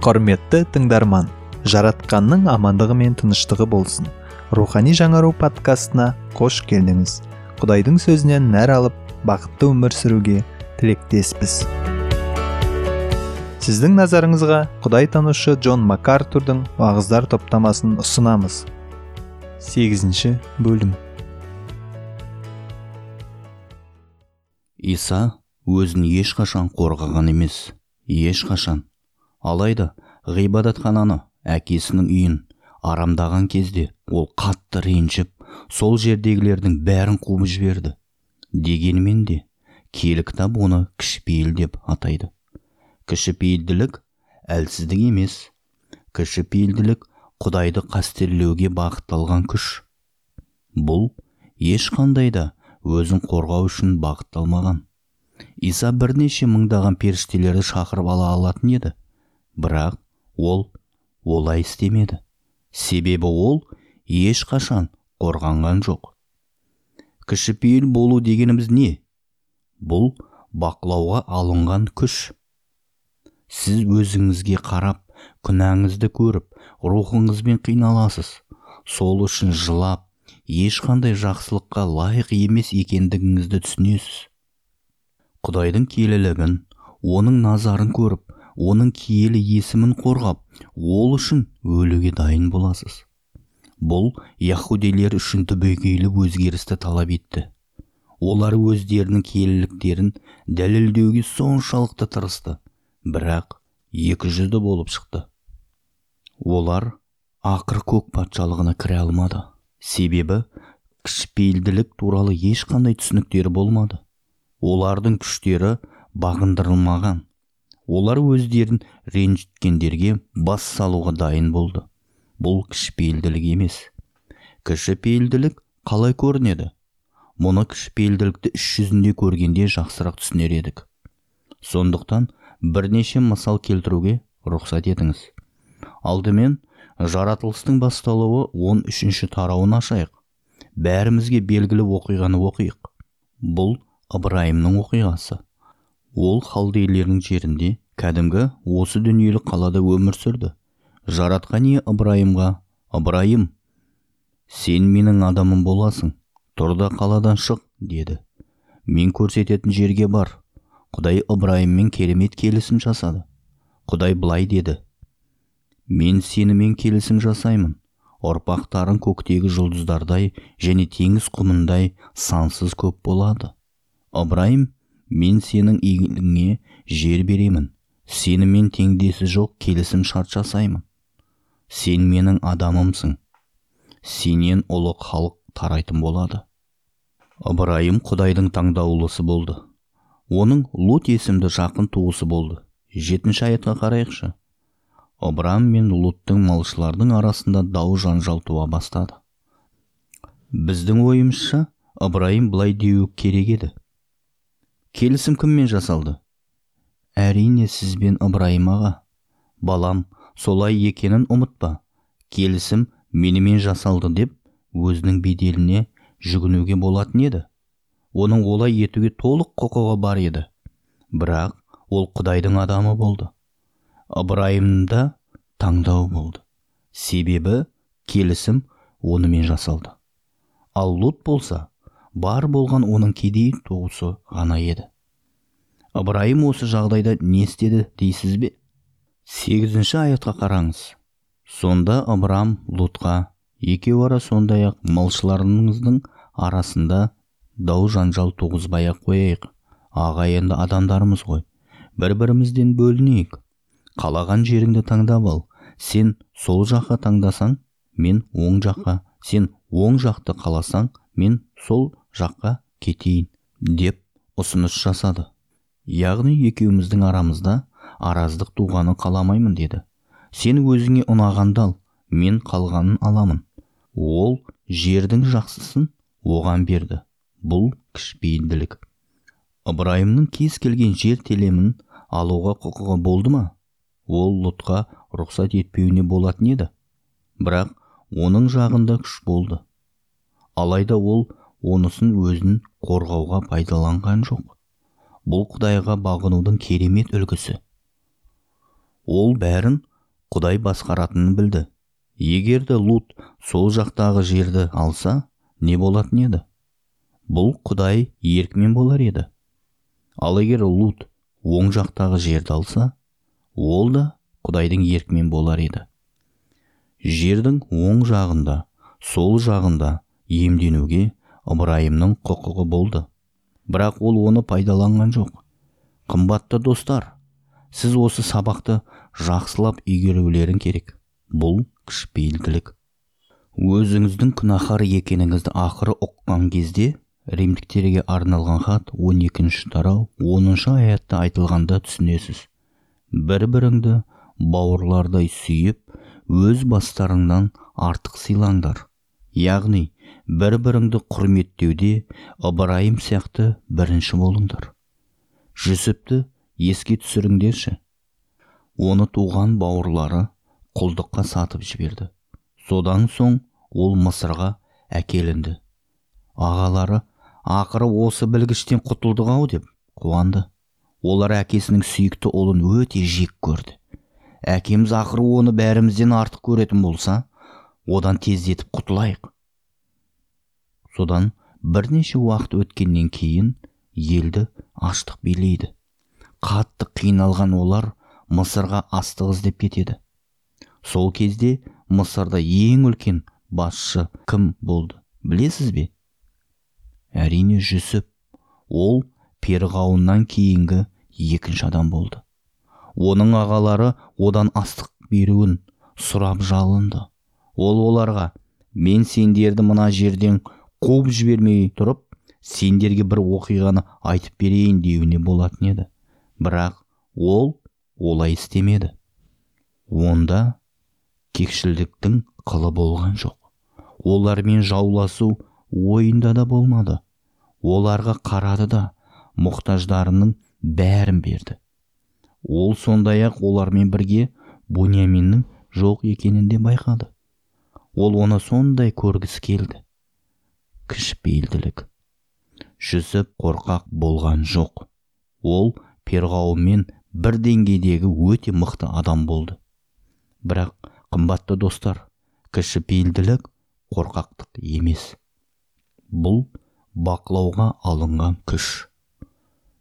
құрметті тыңдарман жаратқанның амандығы мен тыныштығы болсын. Рухани жаңару подкастына қош келдіңіз. Құдайдың сөзінен нәр алып бақытты өмір сүруге тілектеспіз. Сіздің назарыңызға құдай танушы джон макартурдың уағыздар топтамасын ұсынамыз. Сегізінші бөлім. Иса өзін ешқашан қорғаған емес ешқашан. Алайда ғибадатхананы әкесінің үйін. Арамдаған кезде ол қатты ренжіп сол жердегілердің бәрін қуып жіберді. Дегенмен де киелі кітап оны кішіпейіл деп атайды. Кішіпейілділік әлсіздік емес. Кішіпейілділік құдайды қастерлеуге бағытталған күш. Бұл ешқандай да өзін қорғау үшін бағытталмаған. Иса бірнеше мыңдаған періштелерді шақырып ала алатын еді. Бірақ ол олай істемеді. Себебі ол ешқашан қорғанған жоқ. Кішіпейіл болу дегеніміз не? Бұл бақылауға алынған күш. Сіз өзіңізге қарап күнәңізді көріп рухыңызбен қиналасыз. Сол үшін жылап ешқандай жақсылыққа лайық емес екендігіңізді түсінесіз. Құдайдың келілігін оның назарын көріп оның киелі есімін қорғап ол үшін өлуге дайын боласыз. Бұл яхудилер үшін түбегейлі өзгерісті талап етті. Олар өздерінің киеліліктерін дәлелдеуге соншалықты тырысты бірақ екі жүзді болып шықты. Олар ақыр көк патшалығына кіре алмады. Себебі кішіпейілділік туралы ешқандай түсініктері болмады. Олардың күштері бағындырылмаған. Олар өздерін ренжіткендерге бас салуға дайын болды. Бұл кішіпейілділік емес. Кішіпейілділік қалай көрінеді? Мұны кішіпейілділікті іс жүзінде көргенде жақсырақ түсінер едік. Сондықтан бірнеше мысал келтіруге рұқсат етіңіз. Алдымен жаратылыстың басталуы он үшінші тарауын ашайық. Бәрімізге белгілі оқиғаны оқиық. Бұл ыбырайымның оқиғасы. Ол халдейлердің жерінде кәдімгі осы дүниелік қалада өмір сүрді. Жаратқан ие ыбырайымға ыбырайым сен менің адамым боласың тұр да қаладан шық деді. Мен көрсететін жерге бар. Құдай ыбырайыммен керемет келісім жасады. Құдай былай деді. Мен сенімен келісім жасаймын. Ұрпақтарың көктегі жұлдыздардай және теңіз құмындай сансыз көп болады. Ыбырайым мен сенің игілігіңе жер беремін. Сенімен теңдесі жоқ келісім шарт жасаймын. Сен менің адамымсың. Сенен ұлы халық тарайтын болады. Ыбырайым құдайдың таңдаулысы болды. Оның лут есімді жақын туысы болды. Жетінші аятқа қарайықшы. Ыбрам мен луттың малшылардың арасында дау жанжал туа бастады. Біздің ойымызша ыбырайым былай деуі керек еді. Келісім кіммен жасалды? Әрине сізбен ыбырайым аға. Балам солай екенін ұмытпа келісім менімен жасалды деп өзінің беделіне жүгінуге болатын еді. Оның олай етуге толық құқығы бар еді. Бірақ ол құдайдың адамы болды. Ыбырайымда таңдау болды. Себебі келісім онымен жасалды. Ал лут болса бар болған оның кедей туысы ғана еді. Ыбырайым осы жағдайда не істеді дейсіз бе? Сегізінші аятқа қараңыз. Сонда ыбырам лутқа екеуі ара сондай ақ малшыларыңыздың арасында дау жанжал туғызбай ақ қояйық ағайынды адамдарымыз ғой. Бір бірімізден бөлінейік. Қалаған жеріңді таңдап ал. Сен сол жаққа таңдасаң мен оң жаққа. Сен оң жақты қаласаң мен сол жаққа кетейін деп ұсыныс жасады. Яғни екеуміздің арамызда араздық туғанын қаламаймын деді. Сен өзіңе ұнағанды ал мен қалғанын аламын. Ол жердің жақсысын оған берді. Бұл кішіпейілділік ыбырайымның кез келген жер телемін алуға құқығы болды ма? Ол лұтқа рұқсат етпеуіне болатын еді. Бірақ оның жағында күш болды. Алайда ол онысын өзін қорғауға пайдаланған жоқ. Бұл құдайға бағынудың керемет үлгісі. Ол бәрін құдай басқаратынын білді. Егер де лут сол жақтағы жерді алса не болатын еді? Бұл құдай еркімен болар еді. Ал егер лут оң жақтағы жерді алса ол да құдайдың еркімен болар еді. Жердің оң жағында сол жағында емденуге ыбырайымның құқығы болды. Бірақ ол оны пайдаланған жоқ. Қымбатты достар сіз осы сабақты жақсылап игерулерің керек. Бұл кішіпейілділік өзіңіздің күнәһар екеніңізді ақыры ұққан кезде римдіктерге арналған хат 12 тарау 10 аятта айтылғанда түсінесіз. Бір біріңді бауырлардай сүйіп өз бастарыңнан артық сыйлаңдар. Яғни бір біріңді құрметтеуде ыбырайым сияқты бірінші болыңдар. Жүсіпті еске түсіріңдерші. Оны туған бауырлары құлдыққа сатып жіберді. Содан соң ол мысырға әкелінді. Ағалары ақыры осы білгіштен құтылдық ау деп қуанды. Олар әкесінің сүйікті ұлын өте жек көрді. Әкеміз ақыры оны бәрімізден артық көретін болса одан тездетіп құтылайық содан бірнеше уақыт өткеннен кейін елді аштық билейді. Қатты қиналған олар мысырға астық іздеп кетеді. Сол кезде мысырда ең үлкен басшы кім болды білесіз бе? Әрине жүсіп. Ол перғауыннан кейінгі екінші адам болды. Оның ағалары одан астық беруін сұрап жалынды. Ол оларға мен сендерді мына жерден қуып жібермей тұрып сендерге бір оқиғаны айтып берейін деуіне болатын еді. Бірақ ол олай істемеді. Онда кекшілдіктің қылы болған жоқ. Олармен жауласу ойында да болмады. Оларға қарады да мұқтаждарының бәрін берді. Ол сондай ақ олармен бірге буняминнің жоқ екенін де байқады. Ол оны сондай көргісі келді. Кішіпейілділік жүсіп қорқақ болған жоқ. Ол перғауынмен бір деңгейдегі өте мықты адам болды. Бірақ қымбатты достар кішіпейілділік қорқақтық емес. Бұл бақылауға алынған күш.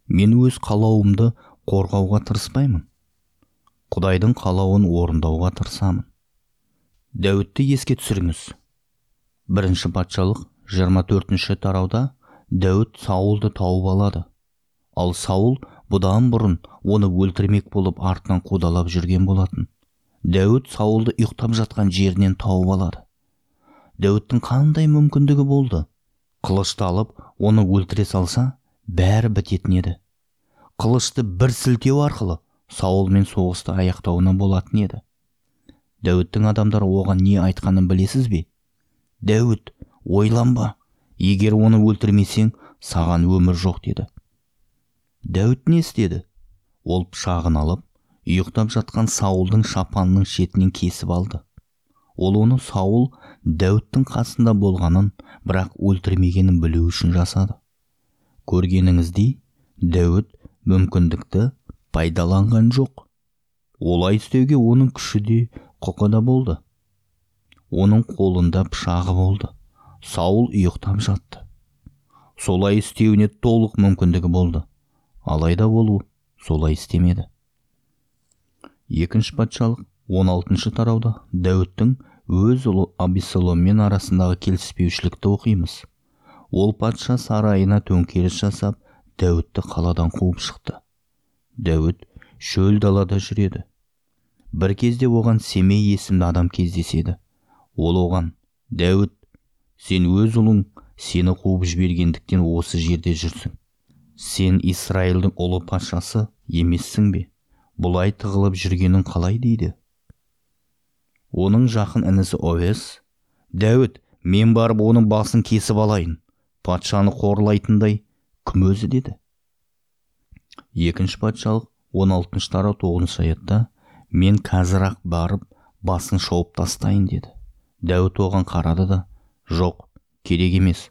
Мен өз қалауымды қорғауға тырыспаймын. Құдайдың қалауын орындауға тырысамын. Дәуітті еске түсіріңіз. Бірінші патшалық 24 тарауда дәуіт саулды тауып алады. Ал саул бұдан бұрын оны өлтірмек болып артынан қудалап жүрген болатын. Дәуіт саулды ұйықтап жатқан жерінен тауып алады. Дәуіттің қандай мүмкіндігі болды? Қылышты алып оны өлтіре салса бәрі бітетін еді. Қылышты бір сілтеу арқылы саулмен соғысты аяқтауына болатын еді. Дәуіттің адамдары оған не айтқанын білесіз бе? Дәуіт ойланба егер оны өлтірмесең саған өмір жоқ деді. Дәуіт не істеді? Ол пышағын алып ұйықтап жатқан саулдың шапанының шетінен кесіп алды. Ол оны саул дәуіттің қасында болғанын бірақ өлтірмегенін білу үшін жасады. Көргеніңіздей дәуіт мүмкіндікті пайдаланған жоқ. Олай істеуге оның күші де құқы да болды. Оның қолында пышағы болды. Саул ұйықтап жатты. Солай істеуіне толық мүмкіндігі болды. Алайда ол солай істемеді. Екінші патшалық 16 тарауда дәуіттің өз ұлы абиссаломмен арасындағы келіспеушілікті оқимыз. Ол патша сарайына төңкеріс жасап дәуітті қаладан қуып шықты. Дәуіт шөл далада жүреді. Бір кезде оған семей есімді адам кездеседі. Ол оған дәуіт сен өз ұлың сені қуып жібергендіктен осы жерде жүрсің. Сен Исраилдің ұлы патшасы емессің бе? Бұлай тығылып жүргенін қалай дейді? Оның жақын інісі овес дәуіт мен барып оның басын кесіп алайын патшаны қорлайтындай кім өзі? деді. Екінші патшалық 16 тарау 9 аятта мен қазір барып басын шауып тастайын деді. Дәуіт оған қарады да жоқ керек емес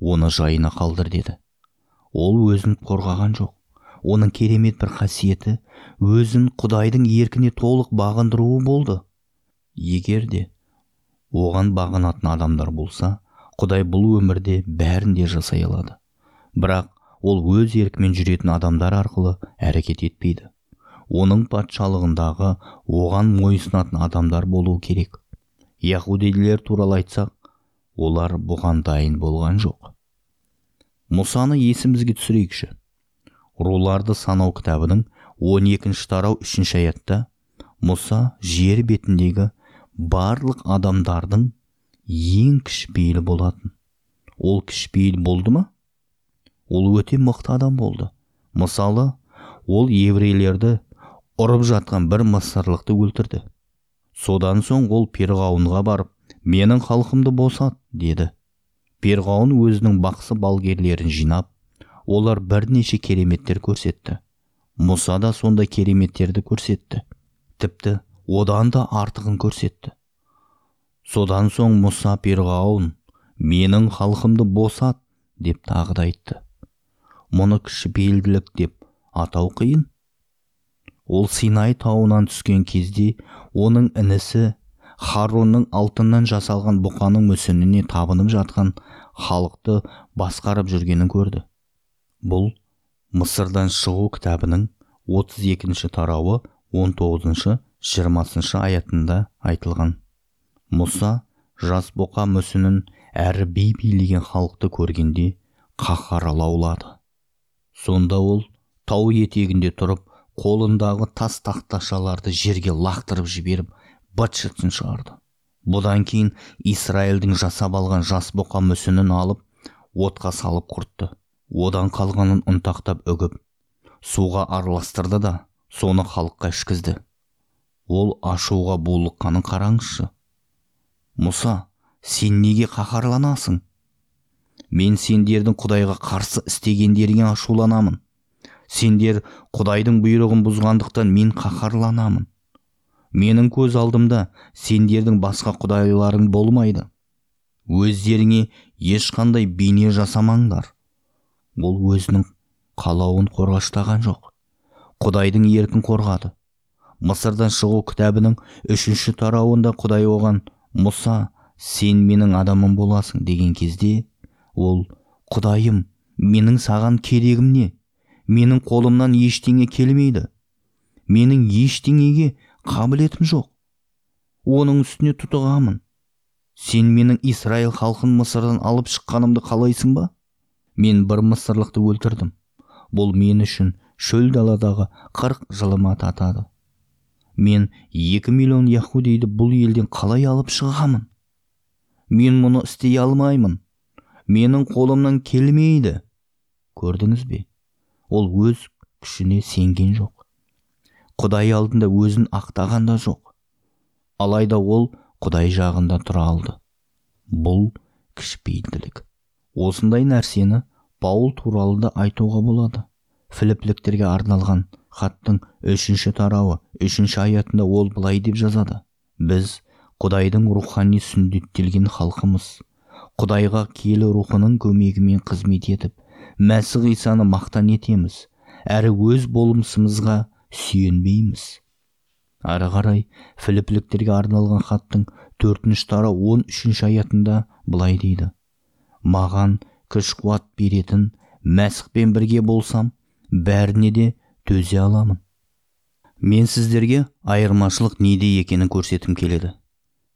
оны жайына қалдыр деді. Ол өзін қорғаған жоқ. Оның керемет бір қасиеті өзін құдайдың еркіне толық бағындыруы болды. Егер де оған бағынатын адамдар болса құдай бұл өмірде бәрін де жасай алады. Бірақ ол өз еркімен жүретін адамдар арқылы әрекет етпейді. Оның патшалығындағы оған мойынсынатын адамдар болуы керек. Яхудилер туралы айтсақ олар бұған дайын болған жоқ. Мұсаны есімізге түсірейікші. Руларды санау кітабының 12 тарау 3 аятта мұса жер бетіндегі барлық адамдардың ең кішіпейілі болатын. Ол кішіпейіл болды ма? Ол өте мықты адам болды. Мысалы ол еврейлерді ұрып жатқан бір мысырлықты өлтірді. Содан соң ол перғауынға барып менің халқымды босат деді. Перғауын өзінің бақсы балгерлерін жинап олар бірнеше кереметтер көрсетті. Мұса да сондай кереметтерді көрсетті. Тіпті одан да артығын көрсетті. Содан соң мұса перғауын менің халқымды босат деп тағы да айтты. Мұны кішіпейілділік деп атау қиын. Ол синай тауынан түскен кезде оның інісі харонның алтыннан жасалған бұқаның мүсініне табынып жатқан халықты басқарып жүргенін көрді. Бұл мысырдан шығу кітабының 32 тарауы 19-20 аятында айтылған. Мұса жас бұқа мүсінін әрі би билеген халықты көргенде қаһар лаулады сонда ол тау етегінде тұрып қолындағы тас тақташаларды жерге лақтырып жіберіп быт шытын шығарды. Бұдан кейін исраилдің жасап алған жас бұқа мүсінін алып отқа салып құртты. Одан қалғанын ұнтақтап үгіп суға араластырды да соны халыққа ішкізді. Ол ашуға булыққанын қараңызшы. Мұса сен неге қаһарланасың? Мен сендердің құдайға қарсы істегендеріңе ашуланамын. Сендер құдайдың бұйрығын бұзғандықтан мен қаһарланамын. Менің көз алдымда сендердің басқа құдайларың болмайды. Өздеріңе ешқандай бейне жасамаңдар. Ол өзінің қалауын қорғаштаған жоқ. Құдайдың еркін қорғады. Мысырдан шығу кітабының үшінші тарауында құдай оған мұса сен менің адамым боласың деген кезде ол құдайым менің саған керегім не? Менің қолымнан ештеңе келмейді. Менің ештеңеге қабілетім жоқ. Оның үстіне тұтығамын. Сен менің израиль халқын мысырдан алып шыққанымды қалайсың ба? Мен бір мысырлықты өлтірдім. Бұл мен үшін шөл даладағы қырық жылыма татады мен екі миллион яхудейді бұл елден қалай алып шығамын? Мен мұны істей алмаймын. Менің қолымнан келмейді. Көрдіңіз бе? Ол өз күшіне сенген жоқ. Құдай алдында өзін ақтаған да жоқ. Алайда ол құдай жағында тұра алды. Бұл кішіпейілділік осындай нәрсені паул туралы да айтуға болады. Філіпліктерге арналған хаттың үшінші тарауы үшінші аятында ол былай деп жазады. Біз құдайдың рухани сүндеттелген халқымыз. Құдайға киелі рухының көмегімен қызмет етіп мәсіх исаны мақтан етеміз. Әрі өз болмысымызға сүйенбейміз. Ары қарай філіпліктерге арналған хаттың төртінші тара он үшінші аятында былай дейді. Маған күш қуат беретін мәсіхпен бірге болсам бәріне де төзе аламын. Мен сіздерге айырмашылық неде екенін көрсеткім келеді.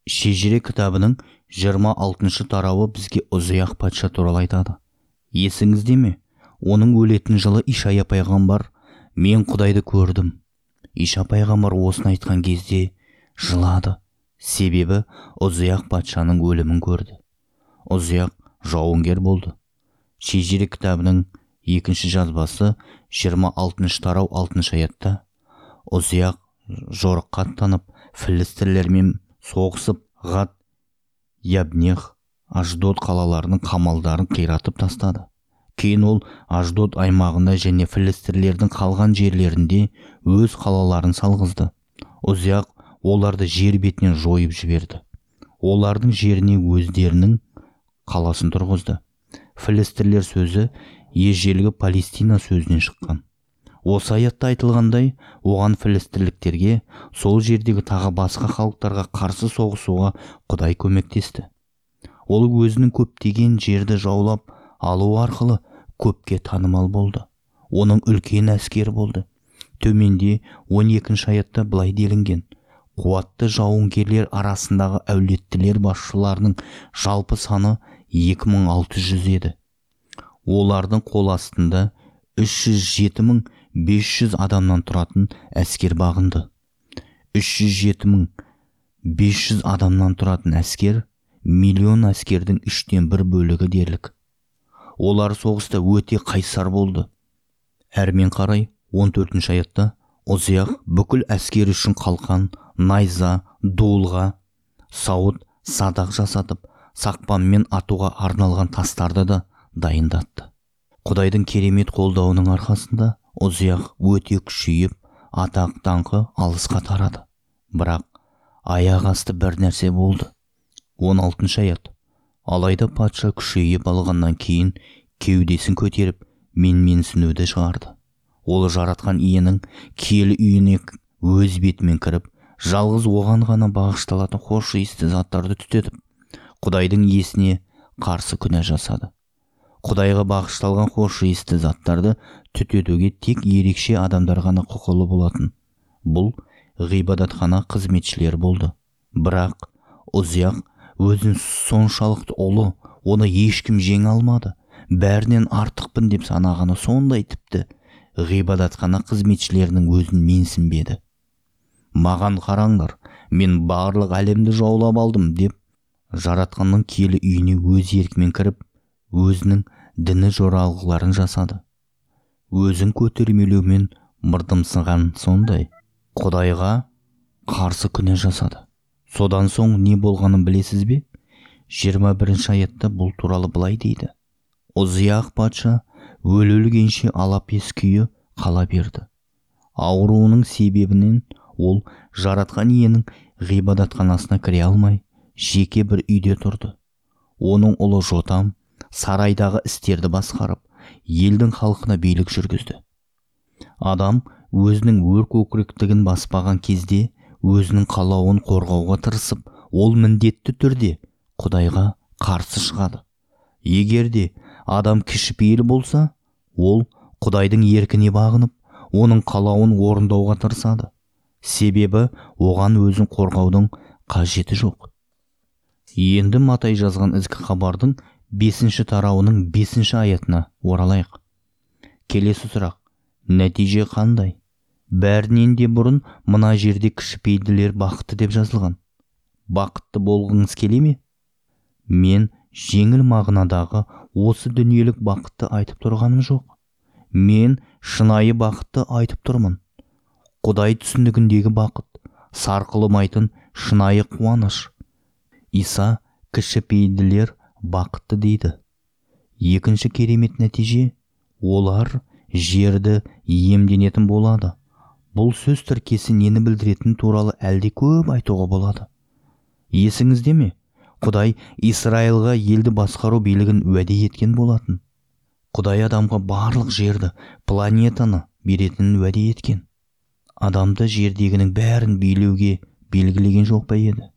Шежіре кітабының жиырма алтыншы тарауы бізге ұзияқ патша туралы айтады. Есіңізде ме? Оның өлетін жылы ишая пайғамбар мен құдайды көрдім. Иша пайғамбар осыны айтқан кезде жылады. Себебі ұзияқ патшаның өлімін көрді. Ұзияқ жауынгер болды. Шежіре кітабының екінші жазбасы 26 тарау 6 аятта. Ұзияқ жорыққа аттанып філістірлермен соғысып ғат ябнех аждод қалаларының қамалдарын қиратып тастады. Кейін ол аждод аймағында және філістірлердің қалған жерлерінде өз қалаларын салғызды. Ұзияқ оларды жер бетінен жойып жіберді. Олардың жеріне өздерінің қаласын тұрғызды. Філістірлер сөзі ежелгі палестина сөзінен шыққан. Осы аятта айтылғандай оған філістірліктерге сол жердегі тағы басқа халықтарға қарсы соғысуға құдай көмектесті. Ол өзінің көптеген жерді жаулап алу арқылы көпке танымал болды. Оның үлкен әскері болды. Төменде 12 аятта былай делінген. Қуатты жауынгерлер арасындағы әулеттілер басшыларының жалпы саны 2600 еді. Олардың қол астында 307 мың 500 адамнан тұратын әскер бағынды. 307 мың 500 адамнан тұратын әскер миллион әскердің үштен бір бөлігі дерлік. Олар соғыста өте қайсар болды. Әрмен қарай 14 аятта ұзияқ бүкіл әскер үшін қалқан найза дулға сауыт садақ жасатып сақпанмен атуға арналған тастарды да дайындатты. Құдайдың керемет қолдауының арқасында ұзияқ өте күшейіп атақ даңқы алысқа тарады. Бірақ аяқ асты бір нәрсе болды. 16 аят. Алайда патша күшейіп алғаннан кейін кеудесін көтеріп менменсінуді шығарды. Ол жаратқан иенің киелі үйіне өз бетімен кіріп жалғыз оған ғана бағышталатын хош иісті заттарды түтетіп құдайдың иесіне қарсы күнә жасады. Құдайға бағышталған хош иісті заттарды түтетуге тек ерекше адамдар ғана құқылы болатын. Бұл ғибадатхана қызметшілері болды. Бірақ ұзияқ өзін соншалықты ұлы оны ешкім жеңе алмады. Бәрінен артықпын деп санағаны сондай тіпті ғибадатхана қызметшілерінің өзін менсінбеді. Маған қараңдар мен барлық әлемді жаулап алдым деп жаратқанның киелі үйіне өз еркімен кіріп өзінің діні жоралғыларын жасады. Өзін көтермелеумен мырдымсыған сондай құдайға қарсы күнә жасады. Содан соң не болғанын білесіз бе? 21 бірінші аятта бұл туралы былай дейді. Ұзияқ патша өлі өлгенше алапес күйі қала берді. Ауруының себебінен ол жаратқан иенің ғибадатханасына кіре алмай жеке бір үйде тұрды. Оның ұлы жотам сарайдағы істерді басқарып елдің халқына билік жүргізді. Адам өзінің өр көкіректігін баспаған кезде өзінің қалауын қорғауға тырысып ол міндетті түрде құдайға қарсы шығады. Егер де адам кішіпейіл болса ол құдайдың еркіне бағынып оның қалауын орындауға тырысады. Себебі оған өзін қорғаудың қажеті жоқ. Енді матай жазған ізгі хабардың бесінші тарауының бесінші аятына оралайық. Келесі сұрақ. Нәтиже қандай? Бәрінен де бұрын мына жерде кішіпейділер бақытты деп жазылған. Бақытты болғыңыз келе ме? Мен жеңіл мағынадағы осы дүниелік бақытты айтып тұрғаным жоқ. Мен шынайы бақытты айтып тұрмын. Құдай түсінігіндегі бақыт сарқылмайтын шынайы қуаныш. Иса кішіпейділер бақытты дейді. Екінші керемет нәтиже олар жерді иемденетін болады. Бұл сөз тіркесі нені білдіретіні туралы әлде көп айтуға болады. Есіңізде ме? Құдай исраилға елді басқару билігін уәде еткен болатын. Құдай адамға барлық жерді планетаны беретінін уәде еткен. Адамды жердегінің бәрін билеуге белгілеген жоқ па еді?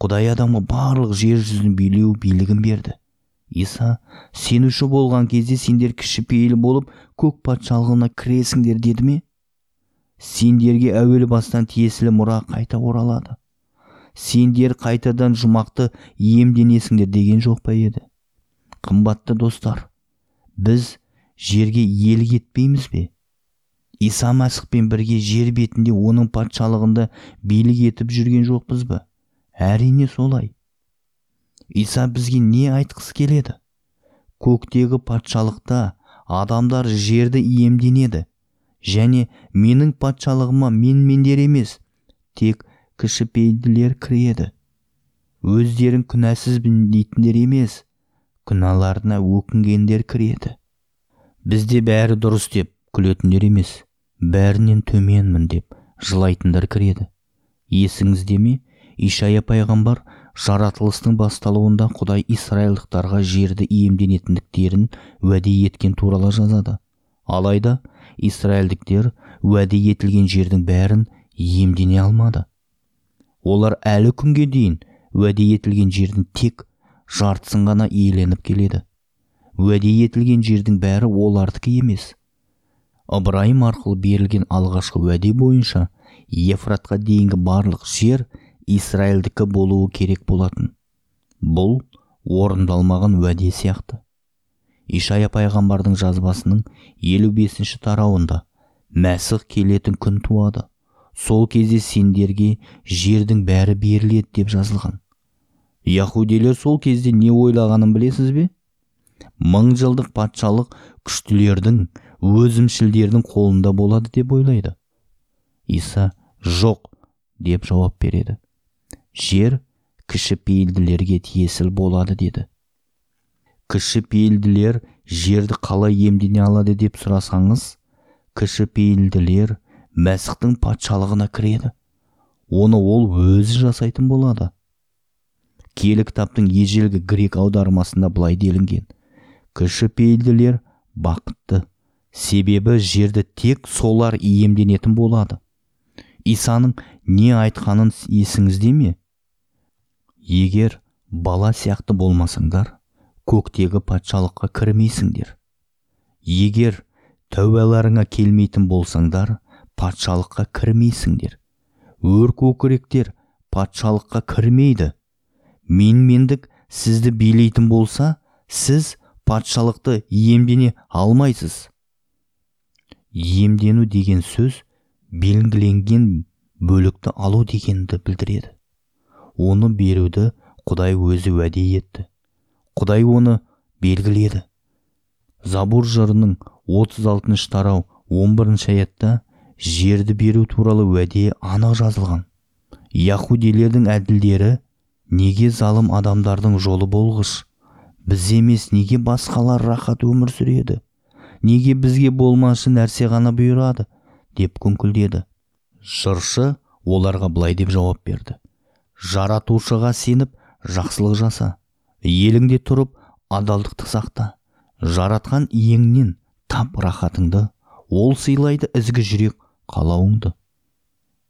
Құдай адамға барлық жер жүзін билеу билігін берді. Иса сенуші болған кезде сендер кішіпейіл болып көк патшалығына кіресіңдер деді ме? Сендерге әуелі бастан тиесілі мұра қайта оралады. Сендер қайтадан жұмақты иемденесіңдер деген жоқ па еді? Қымбатты достар біз жерге иелік етпейміз бе? Иса мәсіхпен бірге жер бетінде оның патшалығында билік етіп жүрген жоқпыз ба? Әрине солай. Иса бізге не айтқысы келеді? Көктегі патшалықта адамдар жерді иемденеді. Және менің патшалығыма менмендер емес тек кішіпейділер кіреді. Өздерін күнәсізбін дейтіндер емес күнәларына өкінгендер кіреді. Бізде бәрі дұрыс деп күлетіндер емес бәрінен төменмін деп жылайтындар кіреді. Есіңізде ме? Ишая пайғамбар жаратылыстың басталуында құдай исраилдықтарға жерді иемденетіндіктерін уәде еткен туралы жазады. Алайда израильдіктер уәде етілген жердің бәрін иемдене алмады. Олар әлі күнге дейін уәде етілген жердің тек жартысын ғана иеленіп келеді. Уәде етілген жердің бәрі олардікі емес. Ыбырайым арқылы берілген алғашқы уәде бойынша ефратқа дейінгі барлық жер израильдікі болуы керек болатын. Бұл орындалмаған уәде сияқты. Ишая пайғамбардың жазбасының елу бесінші тарауында мәсіх келетін күн туады. Сол кезде сендерге жердің бәрі беріледі деп жазылған. Яхудилер сол кезде не ойлағанын білесіз бе? Мың жылдық патшалық күштілердің өзімшілдердің қолында болады деп ойлайды. Иса жоқ деп жауап береді. Жер кіші пейілділерге тиесіл болады деді. Кіші пейілділер жерді қалай иемдене алады деп сұрасаңыз кіші пейілділер мәсіхтің патшалығына кіреді. Оны ол өзі жасайтын болады. Киелі кітаптың ежелгі грек аудармасында былай делінген. Кіші пейілділер бақытты. Себебі жерді тек солар иемденетін болады. Исаның не айтқанын есіңізде ме? Егер бала сияқты болмасаңдар көктегі патшалыққа кірмейсіңдер. Егер тәубаларыңа келмейтін болсаңдар патшалыққа кірмейсіңдер. Өр көкіректер патшалыққа кірмейді. Менмендік сізді билейтін болса сіз патшалықты иемдене алмайсыз. Иемдену деген сөз белгіленген бөлікті алу дегенді білдіреді. Оны беруді құдай өзі уәде етті. Құдай оны белгіледі. Забур жырының 36 тарау 11 аятта жерді беру туралы уәде анық жазылған. Яхудилердің әділдері неге залым адамдардың жолы болғыш? Біз емес неге басқалар рахат өмір сүреді? Неге бізге болмашы нәрсе ғана бұйырады? деп күңкілдеді. Жыршы оларға былай деп жауап берді. Жаратушыға сеніп жақсылық жаса еліңде тұрып адалдықты сақта. Жаратқан иеңнен тап рахатыңды ол сыйлайды ізгі жүрек қалауыңды.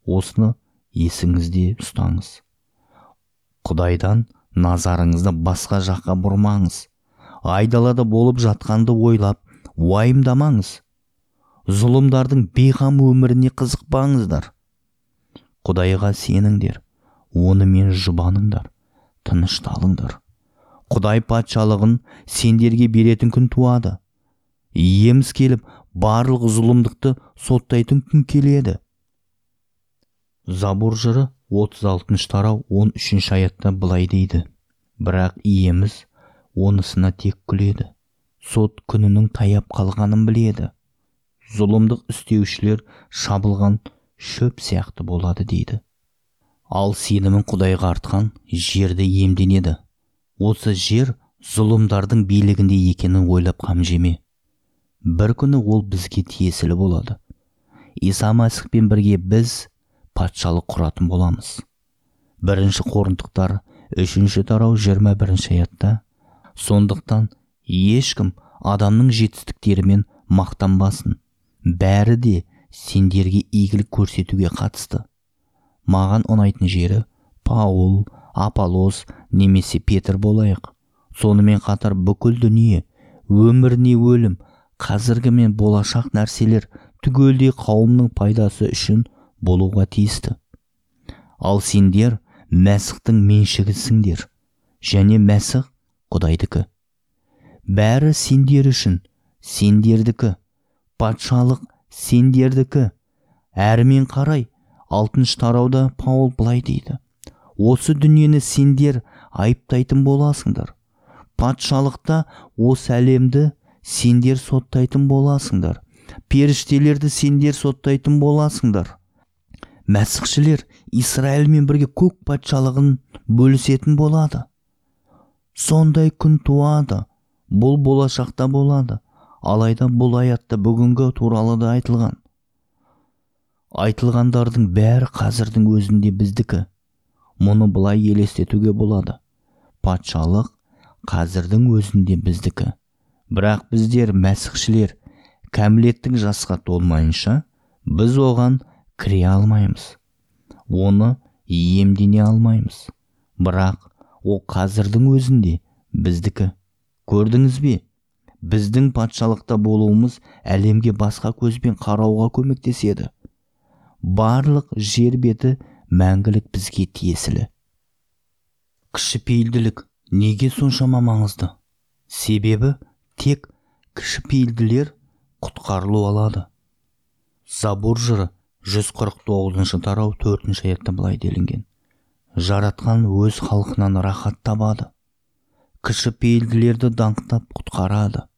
Осыны есіңізде ұстаңыз. Құдайдан назарыңызды басқа жаққа бұрмаңыз. Айдалада болып жатқанды ойлап уайымдамаңыз. Зұлымдардың бейқам өміріне қызықпаңыздар. Құдайға сеніңдер онымен жұбаныңдар тынышталыңдар. Құдай патшалығын сендерге беретін күн туады. Иеміз келіп барлық зұлымдықты соттайтын күн келеді. Забур жыры 36 тарау 13 аятта былай дейді. Бірақ иеміз онысына тек күледі. Сот күнінің таяп қалғанын біледі. Зұлымдық істеушілер шабылған шөп сияқты болады дейді. Ал сенімін құдайға артқан жерді емденеді осы жер зұлымдардың билігінде екенін ойлап қам жеме бір күні ол бізге тиесілі болады. Иса мәсіхпен бірге біз патшалық құратын боламыз. Бірінші қорынтықтар үшінші тарау жиырма бірінші аятта. Сондықтан ешкім адамның жетістіктерімен мақтанбасын. Бәрі де сендерге игілік көрсетуге қатысты. Маған ұнайтын жері паул аполос немесе петр болайық. Сонымен қатар бүкіл дүние өмір не өлім қазіргі мен болашақ нәрселер түгелдей қауымның пайдасы үшін болуға тиісті. Ал сендер мәсіхтің меншігісіңдер және мәсіх құдайдікі. Бәрі сендер үшін сендердікі патшалық сендердікі. Әрмен қарай алтыншы тарауда паул былай дейді. Осы дүниені сендер айыптайтын боласыңдар. Патшалықта осы әлемді сендер соттайтын боласыңдар. Періштелерді сендер соттайтын боласыңдар. Мәсіхшілер израильмен бірге көк патшалығын бөлісетін болады. Сондай күн туады бұл болашақта болады. Алайда бұл аятта бүгінгі туралы да айтылған. Айтылғандардың бәрі қазірдің өзінде біздікі. Мұны былай елестетуге болады. Патшалық қазірдің өзінде біздікі. Бірақ біздер мәсіхшілер кәмілеттік жасқа толмайынша біз оған кіре алмаймыз. Оны иемдене алмаймыз. Бірақ ол қазірдің өзінде біздікі. Көрдіңіз бе? Біздің патшалықта болуымыз әлемге басқа көзбен қарауға көмектеседі. Барлық жер беті мәңгілік бізге тиесілі. Кішіпейілділік неге соншама маңызды? Себебі тек кішіпейілділер құтқарылу алады. Забур жыры 149 тарау 4 аятта былай делінген. Жаратқан өз халқынан рахат табады. Кішіпейілділерді даңқтап құтқарады.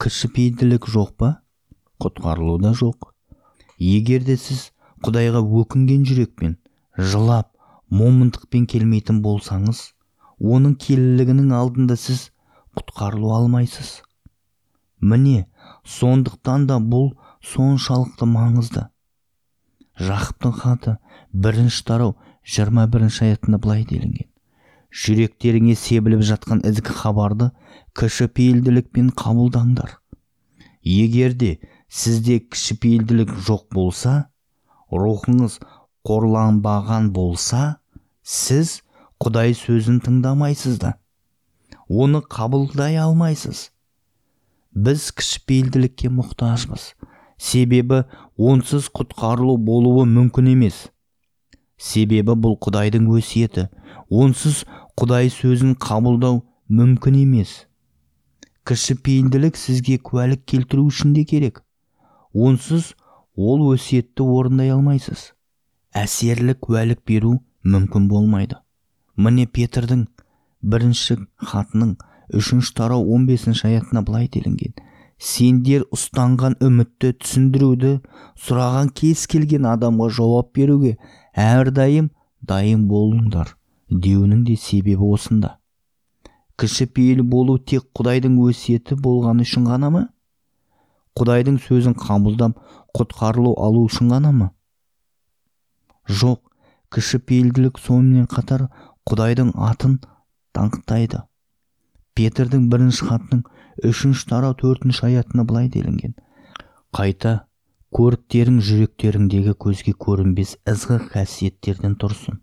Кішіпейілділік жоқ па? Құтқарылу да жоқ. Егер де сіз құдайға өкінген жүрекпен жылап момындықпен келмейтін болсаңыз оның келілігінің алдында сіз құтқарылу алмайсыз. Міне сондықтан да бұл соншалықты маңызды. Жақыптың хаты бірінші тарау жиырма бірінші аятында былай делінген. Жүректеріңе себіліп жатқан ізгі хабарды кішіпейілділікпен қабылдаңдар. Егер де сізде кішіпейілділік жоқ болса рухыңыз қорланбаған болса сіз құдай сөзін тыңдамайсыз да оны қабылдай алмайсыз. Біз кішіпейілділікке мұқтажбыз. Себебі онсыз құтқарылу болуы мүмкін емес. Себебі бұл құдайдың өсиеті. Онсыз құдай сөзін қабылдау мүмкін емес. Кішіпейілділік сізге куәлік келтіру үшін де керек. Онсыз ол өсиетті орындай алмайсыз. Әсерлі куәлік беру мүмкін болмайды. Міне петрдің бірінші хатының үшінші тарау 15 аятына былай делінген. Сендер ұстанған үмітті түсіндіруді сұраған кез келген адамға жауап беруге әрдайым дайын болыңдар деуінің де себебі осында. Кішіпейіл болу тек құдайдың өсиеті болғаны үшін ғана ма? Құдайдың сөзін қабылдап құтқарылу алу үшін ғана ма? Жоқ кішіпейілділік сонымен қатар құдайдың атын даңқтайды петрдің бірінші хатының үшінші тарау төртінші аятына былай делінген. Қайта көріктерің жүректеріңдегі көзге көрінбес ызғы қасиеттерден тұрсын.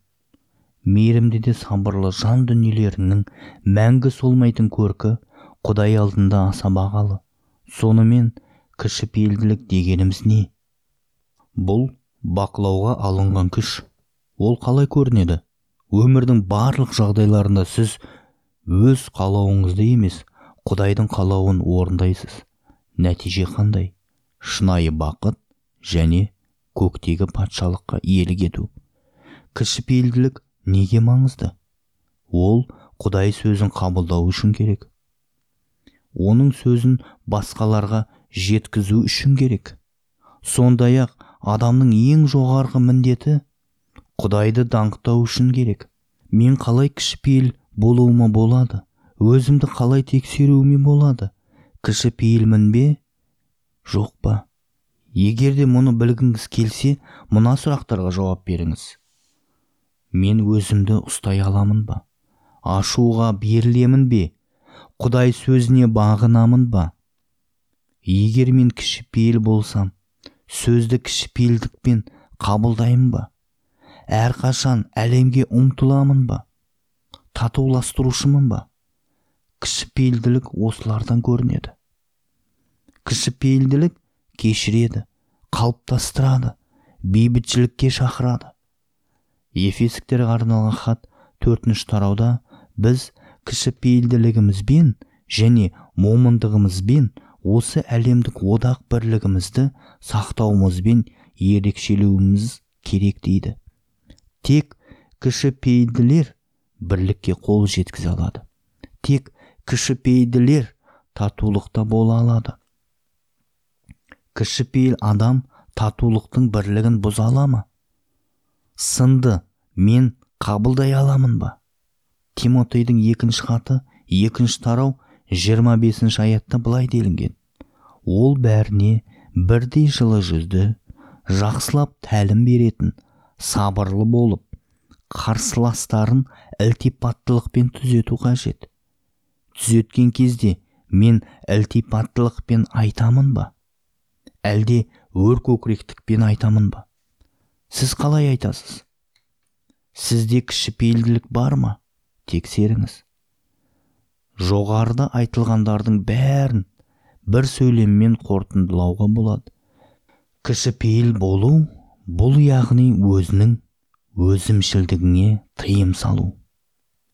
Мейірімді де сабырлы жан дүниелеріңнің мәңгі солмайтын көркі құдай алдында аса бағалы. Сонымен кішіпейілділік дегеніміз не? Бұл бақылауға алынған күш. Ол қалай көрінеді? Өмірдің барлық жағдайларында сіз өз қалауыңызды емес құдайдың қалауын орындайсыз. Нәтиже қандай? Шынайы бақыт және көктегі патшалыққа иелік ету. Кішіпейілділік неге маңызды? Ол құдай сөзін қабылдау үшін керек. Оның сөзін басқаларға жеткізу үшін керек. Сондай ақ адамның ең жоғарғы міндеті құдайды даңқтау үшін керек. Мен қалай кішіпейіл болуыма болады? Өзімді қалай тексеруіме болады? Кішіпейілмін бе? Жоқ па? Егер де мұны білгіңіз келсе мына сұрақтарға жауап беріңіз. Мен өзімді ұстай аламын ба? Ашуға берілемін бе? Құдай сөзіне бағынамын ба? Егер мен кішіпейіл болсам сөзді кішіпейілдікпен қабылдаймын ба? Әрқашан әлемге ұмтыламын ба? Татуластырушымын ба? Кішіпейілділік осылардан көрінеді. Кішіпейілділік кешіреді қалыптастырады бейбітшілікке шақырады. Ефесіктерге арналған хат төртінші тарауда біз кішіпейілділігімізбен және момындығымызбен осы әлемдік одақ бірлігімізді сақтауымызбен ерекшелеуіміз керек дейді. Тек кішіпейілділер бірлікке қол жеткізе алады. Тек кішіпейілділер татулықта бола алады. Кішіпейіл адам татулықтың бірлігін бұза ала ма? Сынды мен қабылдай аламын ба? Тимотейдің екінші хаты екінші тарау жиырма бесінші аятта былай делінген. Ол бәріне бірдей жылы жүзді жақсылап тәлім беретін сабырлы болып қарсыластарын ілтипаттылықпен түзету қажет. Түзеткен кезде мен ілтипаттылықпен айтамын ба? Әлде өр көкіректікпен айтамын ба? Сіз қалай айтасыз? Сізде кішіпейілділік бар ма? Тексеріңіз. Жоғарыда айтылғандардың бәрін бір сөйлеммен қорытындылауға болады. Кішіпейіл болу бұл яғни өзінің өзімшілдігіне тыйым салу.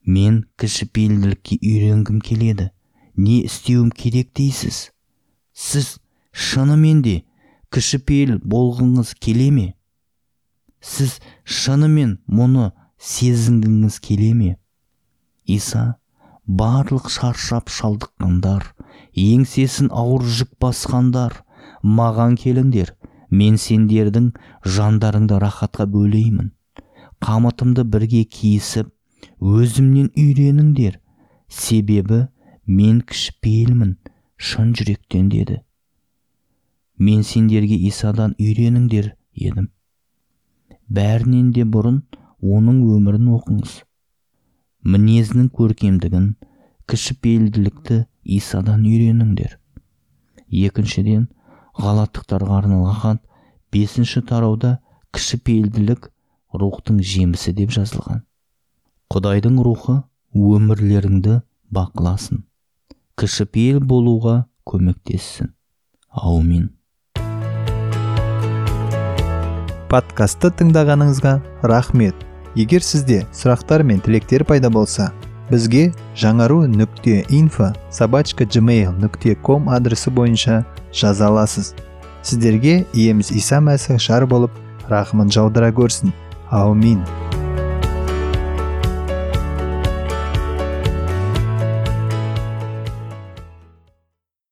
Мен кішіпейілділікке үйренгім келеді. Не істеуім керек дейсіз? Сіз шынымен де кішіпейіл болғыңыз келе ме? Сіз шынымен мұны сезінгіңіз келе ме? Иса барлық шаршап шалдыққандар еңсесін ауыр жүк басқандар маған келіңдер мен сендердің жандарыңды рахатқа бөлеймін. Қамытымды бірге киісіп өзімнен үйреніңдер. Себебі мен кішіпейілмін шын жүректен деді. Мен сендерге исадан үйреніңдер едім. Бәрінен де бұрын оның өмірін оқыңыз. Мінезінің көркемдігін кішіпейілділікті исадан үйреніңдер. Екіншіден ғалаттықтарға арналған бесінші тарауда кішіпейілділік рухтың жемісі деп жазылған. Құдайдың рухы өмірлеріңді бақыласын. Кішіпейіл болуға көмектессін. Аумин. Подкастты тыңдағаныңызға рахмет. Егер сізде сұрақтар мен тілектер пайда болса бізге жаңару нүкте инфо собачка gmail нүкте ком адресі бойынша жаза аласыз. Сіздерге иеміз иса мәсіх жар болып рахымын жаудыра көрсін. Аумин.